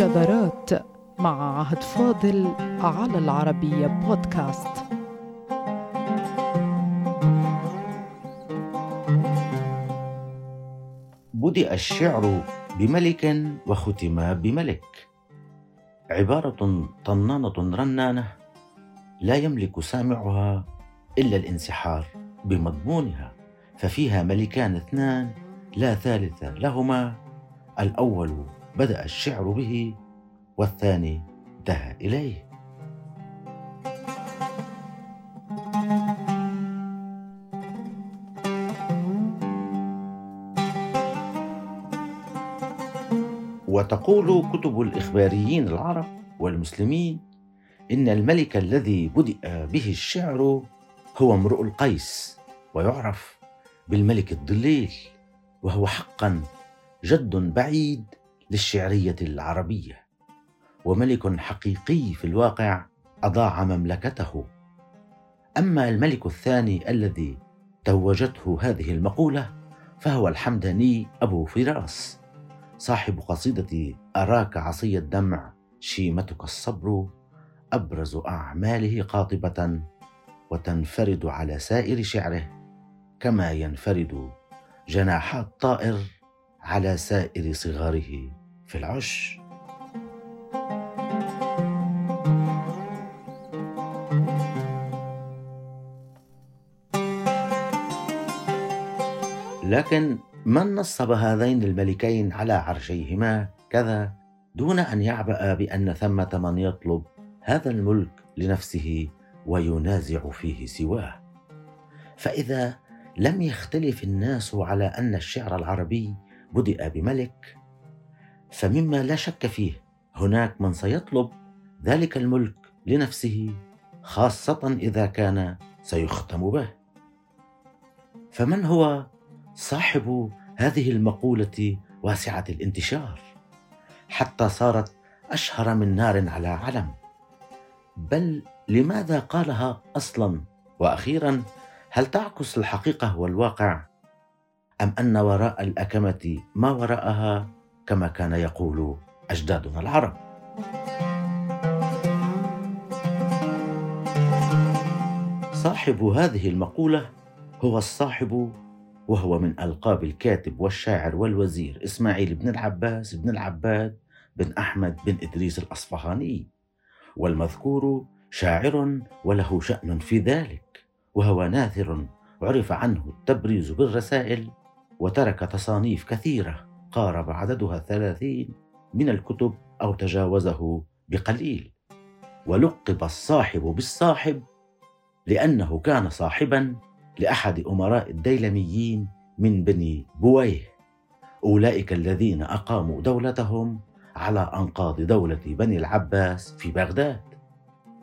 شذرات مع عهد فاضل على العربية بودكاست. بدأ الشعر بملك وختم بملك. عبارة طنانة رنانة لا يملك سامعها إلا الانسحار بمضمونها ففيها ملكان اثنان لا ثالث لهما. الأول بدأ الشعر به والثاني انتهى إليه. وتقول كتب الإخباريين العرب والمسلمين إن الملك الذي بدأ به الشعر هو امرؤ القيس ويعرف بالملك الضليل وهو حقا جد بعيد للشعرية العربية. وملك حقيقي في الواقع أضاع مملكته. أما الملك الثاني الذي توجته هذه المقولة فهو الحمداني أبو فراس صاحب قصيدة أراك عصي الدمع شيمتك الصبر أبرز أعماله قاطبة وتنفرد على سائر شعره كما ينفرد جناحا الطائر على سائر صغاره في العش. لكن من نصب هذين الملكين على عرشيهما كذا دون أن يعبأ بأن ثمة من يطلب هذا الملك لنفسه وينازع فيه سواه. فإذا لم يختلف الناس على أن الشعر العربي بدأ بملك فمما لا شك فيه هناك من سيطلب ذلك الملك لنفسه خاصة إذا كان سيختم به. فمن هو صاحب هذه المقولة واسعة الانتشار. حتى صارت أشهر من نار على علم. بل لماذا قالها أصلا؟ وأخيرا هل تعكس الحقيقة والواقع؟ أم أن وراء الأكمة ما وراءها كما كان يقول أجدادنا العرب؟ صاحب هذه المقولة هو الصاحب وهو من ألقاب الكاتب والشاعر والوزير إسماعيل بن العباس بن العباد بن أحمد بن إدريس الأصفهاني. والمذكور شاعر وله شأن في ذلك وهو ناثر عرف عنه التبريز بالرسائل وترك تصانيف كثيرة قارب عددها الثلاثين من الكتب أو تجاوزه بقليل. ولقب الصاحب بالصاحب لأنه كان صاحبا لأحد أمراء الديلميين من بني بويه. أولئك الذين أقاموا دولتهم على أنقاض دولة بني العباس في بغداد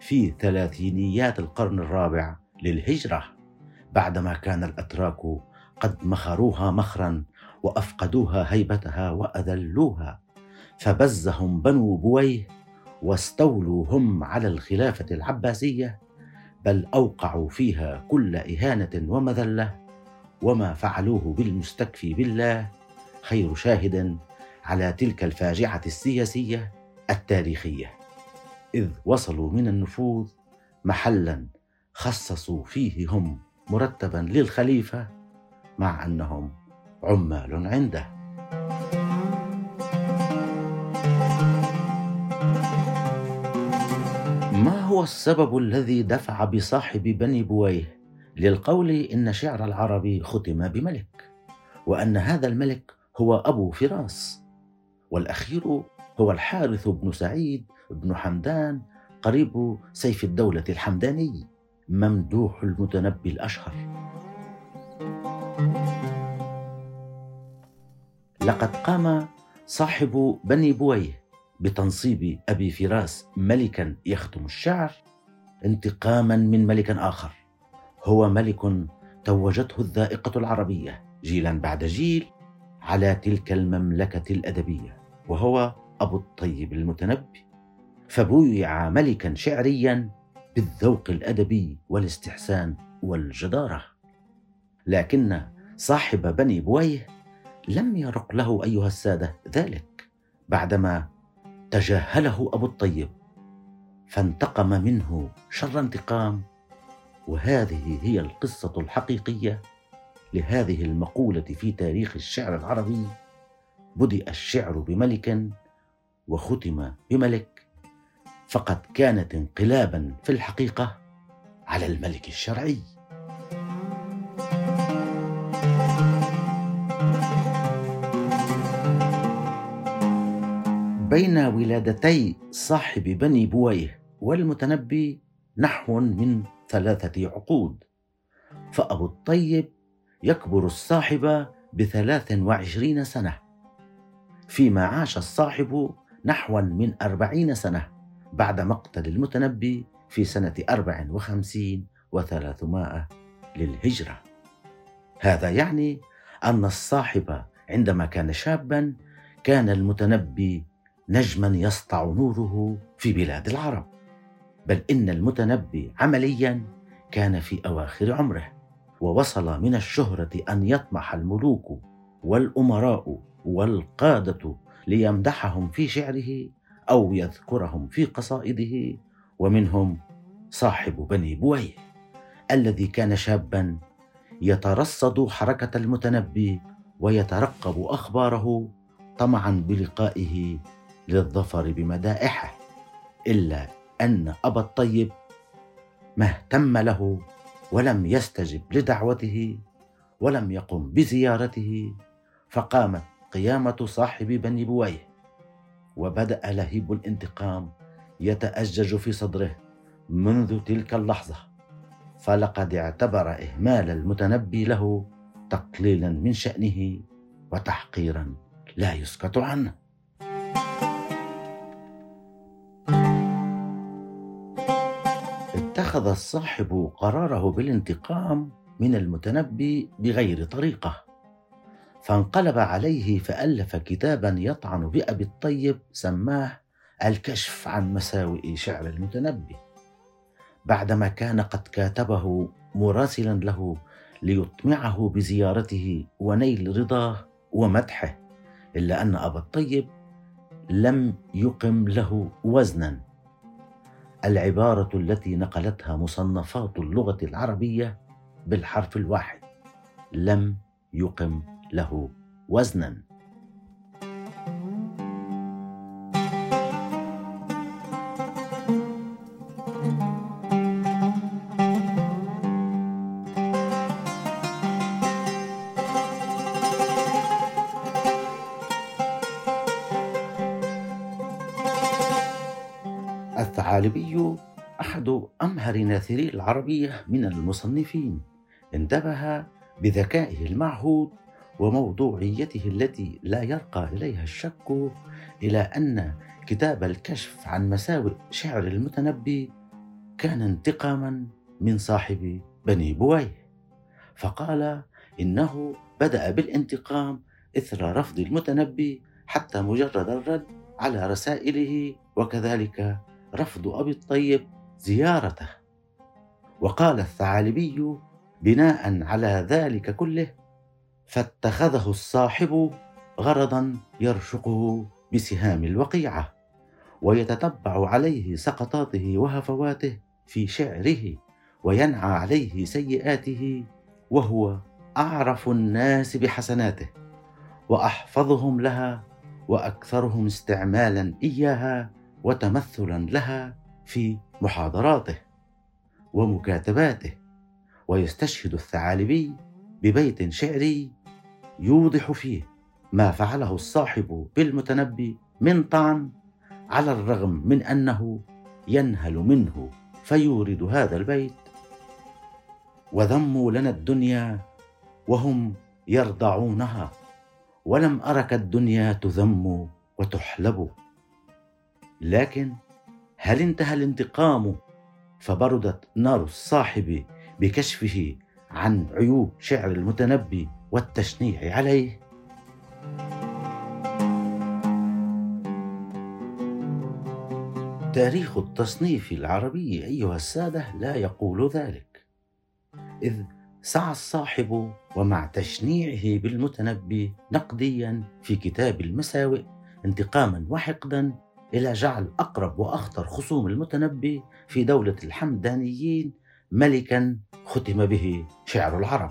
في ثلاثينيات القرن الرابع للهجرة بعدما كان الأتراك قد مخروها مخرا وأفقدوها هيبتها وأذلوها فبزهم بنو بويه واستولوا هم على الخلافة العباسية بل أوقعوا فيها كل إهانة ومذلة وما فعلوه بالمستكفي بالله خير شاهد على تلك الفاجعة السياسية التاريخية. إذ وصلوا من النفوذ محلا خصصوا فيه هم مرتبا للخليفة مع أنهم عمال عنده. ما هو السبب الذي دفع بصاحب بني بويه للقول إن شعر العرب ختم بملك وأن هذا الملك هو أبو فراس والأخير هو الحارث بن سعيد بن حمدان قريب سيف الدولة الحمداني ممدوح المتنبي الأشهر. لقد قام صاحب بني بويه بتنصيب أبي فراس ملكا يختم الشعر انتقاما من ملك آخر. هو ملك توجته الذائقة العربية جيلا بعد جيل على تلك المملكة الأدبية وهو أبو الطيب المتنبي. فبويع ملكا شعريا بالذوق الأدبي والاستحسان والجدارة. لكن صاحب بني بويه لم يرق له أيها السادة ذلك بعدما تجاهله أبو الطيب فانتقم منه شر انتقام. وهذه هي القصة الحقيقية لهذه المقولة في تاريخ الشعر العربي. بدأ الشعر بملك وختم بملك فقد كانت انقلابا في الحقيقة على الملك الشرعي. بين ولادتي صاحب بني بويه والمتنبي نحو من ثلاثة عقود. فأبو الطيب يكبر الصاحب بثلاث وعشرين سنة فيما عاش الصاحب نحوا من أربعين سنة بعد مقتل المتنبي في سنة أربع وخمسين وثلاثمائة للهجرة. هذا يعني أن الصاحب عندما كان شابا كان المتنبي نجما يسطع نوره في بلاد العرب. بل إن المتنبي عمليا كان في أواخر عمره ووصل من الشهرة أن يطمح الملوك والأمراء والقادة ليمدحهم في شعره أو يذكرهم في قصائده ومنهم صاحب بني بويه الذي كان شابا يترصد حركة المتنبي ويترقب أخباره طمعا بلقائه للظفر بمدائحه إلا أن أبا الطيب ما اهتم له ولم يستجب لدعوته ولم يقم بزيارته فقامت قيامة صاحب بني بويه وبدأ لهيب الانتقام يتأجج في صدره منذ تلك اللحظة. فلقد اعتبر إهمال المتنبي له تقليلا من شأنه وتحقيرا لا يسكت عنه. اتخذ الصاحب قراره بالانتقام من المتنبي بغير طريقة. فانقلب عليه فألف كتابا يطعن بأبي الطيب سماه الكشف عن مساوئ شعر المتنبي. بعدما كان قد كاتبه مراسلا له ليطمعه بزيارته ونيل رضاه ومدحه إلا أن أبا الطيب لم يقم له وزنا. العبارة التي نقلتها مصنفات اللغة العربية بالحرف الواحد. لم يقم له وزنا. الثعالبي أحد أمهر ناثري العربية من المصنفين. انتبه بذكائه المعهود وموضوعيته التي لا يرقى إليها الشك إلى أن كتاب الكشف عن مساوئ شعر المتنبي كان انتقاما من صاحب بني بويه. فقال إنه بدأ بالانتقام إثر رفض المتنبي حتى مجرد الرد على رسائله وكذلك رفض أبي الطيب زيارته. وقال الثعالبي بناء على ذلك كله فاتخذه الصاحب غرضا يرشقه بسهام الوقيعة ويتتبع عليه سقطاته وهفواته في شعره وينعى عليه سيئاته وهو أعرف الناس بحسناته وأحفظهم لها وأكثرهم استعمالا إياها وتمثلا لها في محاضراته ومكاتباته ويستشهد الثعالبي ببيت شعري يوضح فيه ما فعله الصاحب بالمتنبي من طعن على الرغم من أنه ينهل منه فيورد هذا البيت. وذموا لنا الدنيا وهم يرضعونها ولم أرك الدنيا تذم وتحلب. لكن هل انتهى الانتقام؟ فبردت نار الصاحب بكشفه عن عيوب شعر المتنبي والتشنيع عليه. تاريخ التصنيف العربي أيها السادة لا يقول ذلك إذ سعى الصاحب ومع تشنيعه بالمتنبي نقديا في كتاب المساوئ انتقاما وحقدا إلى جعل أقرب وأخطر خصوم المتنبي في دولة الحمدانيين ملكا ختم به شعر العرب.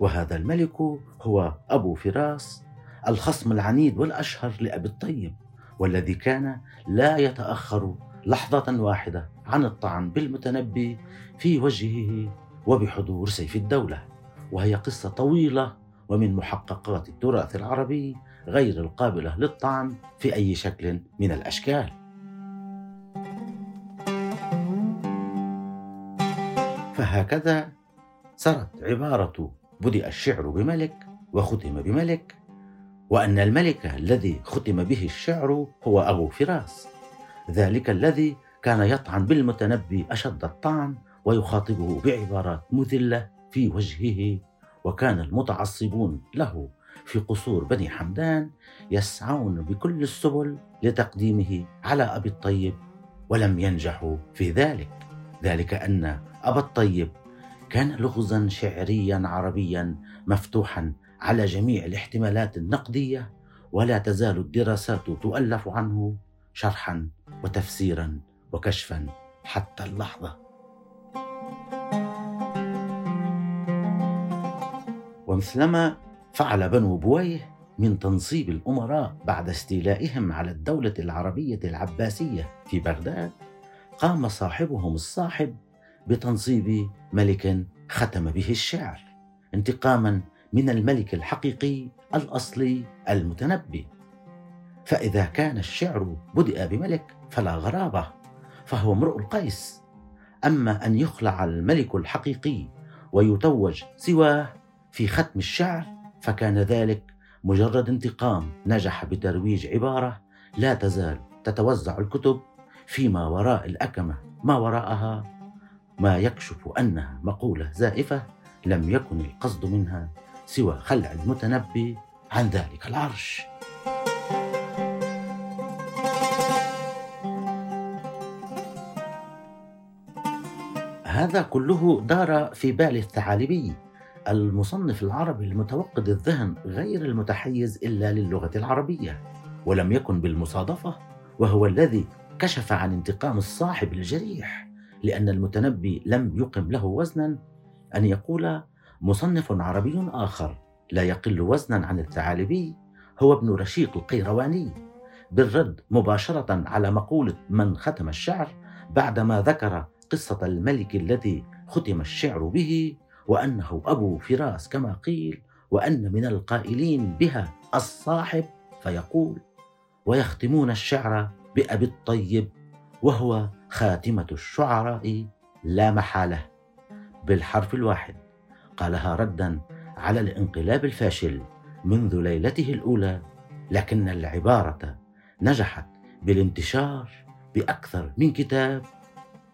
وهذا الملك هو أبو فراس الخصم العنيد والأشهر لأبي الطيب والذي كان لا يتأخر لحظة واحدة عن الطعن بالمتنبي في وجهه وبحضور سيف الدولة. وهي قصة طويلة ومن محققات التراث العربي غير القابلة للطعن في أي شكل من الأشكال. فهكذا سرت عبارة بدأ الشعر بملك وختم بملك وأن الملك الذي ختم به الشعر هو أبو فراس. ذلك الذي كان يطعن بالمتنبي أشد الطعن ويخاطبه بعبارات مذلة في وجهه وكان المتعصبون له في قصور بني حمدان يسعون بكل السبل لتقديمه على أبي الطيب ولم ينجحوا في ذلك. ذلك أن أبا الطيب كان لغزا شعريا عربيا مفتوحا على جميع الاحتمالات النقدية ولا تزال الدراسات تؤلف عنه شرحا وتفسيرا وكشفا حتى اللحظة. ومثلما فعل بنو بويه من تنصيب الأمراء بعد استيلائهم على الدولة العربية العباسية في بغداد قام صاحبهم الصاحب بتنصيب ملك ختم به الشعر انتقاما من الملك الحقيقي الأصلي المتنبي. فإذا كان الشعر بدأ بملك فلا غرابة فهو امرؤ القيس. أما أن يخلع الملك الحقيقي ويتوج سواه في ختم الشعر فكان ذلك مجرد انتقام نجح بترويج عبارة لا تزال تتوزع الكتب فيما وراء الأكمة ما وراءها؟ ما يكشف أنها مقولة زائفة لم يكن القصد منها سوى خلع المتنبي عن ذلك العرش. هذا كله دار في بال الثعالبي. المصنف العربي المتوقد الذهن غير المتحيز إلا للغة العربية ولم يكن بالمصادفة وهو الذي كشف عن انتقام الصاحب الجريح لأن المتنبي لم يقم له وزنا أن يقول مصنف عربي آخر لا يقل وزنا عن الثعالبي هو ابن رشيق القيرواني بالرد مباشرة على مقولة من ختم الشعر بعدما ذكر قصة الملك الذي ختم الشعر به وأنه أبو فراس كما قيل وأن من القائلين بها الصاحب فيقول ويختمون الشعر بأبي الطيب وهو خاتمة الشعراء لا محالة. بالحرف الواحد. قالها ردا على الانقلاب الفاشل منذ ليلته الأولى لكن العبارة نجحت بالانتشار بأكثر من كتاب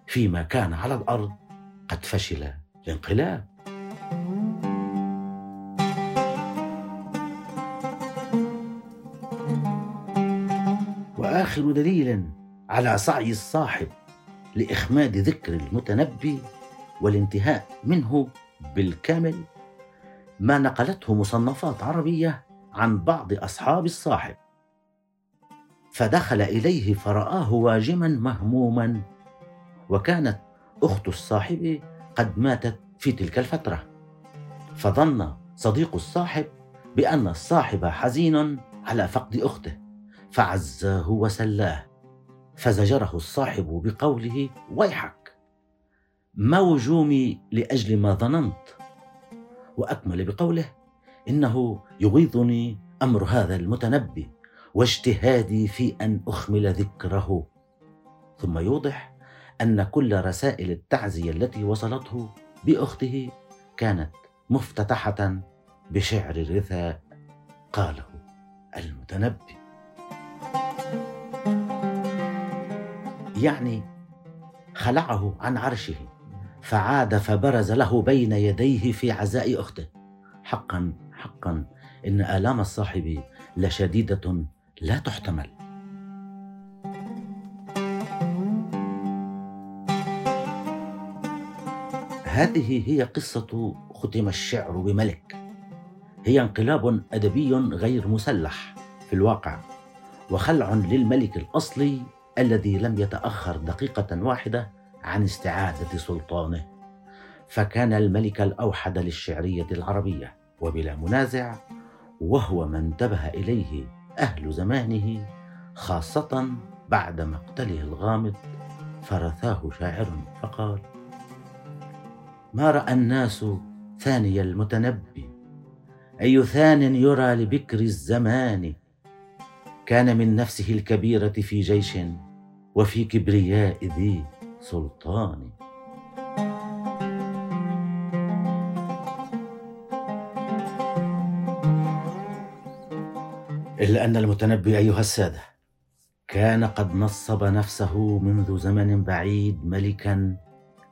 فيما كان على الأرض قد فشل الانقلاب. وآخر دليل على سعي الصاحب لإخماد ذكر المتنبي والانتهاء منه بالكامل ما نقلته مصنفات عربية عن بعض أصحاب الصاحب. فدخل إليه فرآه واجما مهموما وكانت أخت الصاحب قد ماتت في تلك الفترة. فظن صديق الصاحب بأن الصاحب حزين على فقد أخته فعزاه وسلاه فزجره الصاحب بقوله ويحك! ما وجومي لأجل ما ظننت وأكمل بقوله إنه يغيظني أمر هذا المتنبي واجتهادي في أن أخمل ذكره. ثم يوضح أن كل رسائل التعزية التي وصلته بأخته كانت مفتتحة بشعر الرثاء قاله المتنبي. يعني خلعه عن عرشه فعاد فبرز له بين يديه في عزاء أخته. حقا حقا إن آلام الصاحب لشديدة لا تحتمل. هذه هي قصة ختم الشعر بملك. هي انقلاب أدبي غير مسلح في الواقع وخلع للملك الأصلي الذي لم يتأخر دقيقة واحدة عن استعادة سلطانه. فكان الملك الأوحد للشعرية العربية وبلا منازع وهو ما انتبه إليه أهل زمانه خاصة بعد مقتله الغامض فرثاه شاعر فقال ما رأى الناس ثاني المتنبي. أي ثان يرى لبكر الزمان. كان من نفسه الكبيرة في جيش وفي كبرياء ذي سلطان. إلا أن المتنبي أيها السادة كان قد نصب نفسه منذ زمن بعيد ملكا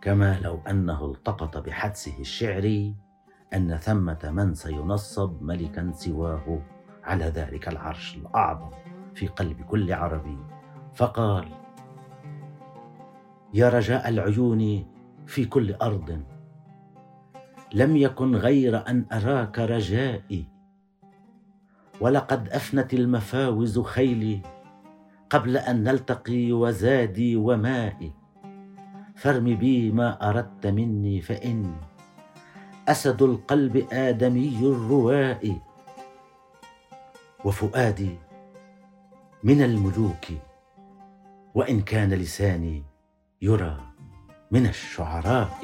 كما لو أنه التقط بحدسه الشعري أن ثمة من سينصب ملكا سواه على ذلك العرش الأعظم في قلب كل عربي. فقال يا رجاء العيون في كل أرض لم يكن غير أن أراك رجائي ولقد أفنت المفاوز خيلي قبل أن نلتقي وزادي ومائي. فارم بي ما أردت مني فاني أسد القلب آدمي الرواء وفؤادي من الملوك وإن كان لساني يرى من الشعراء.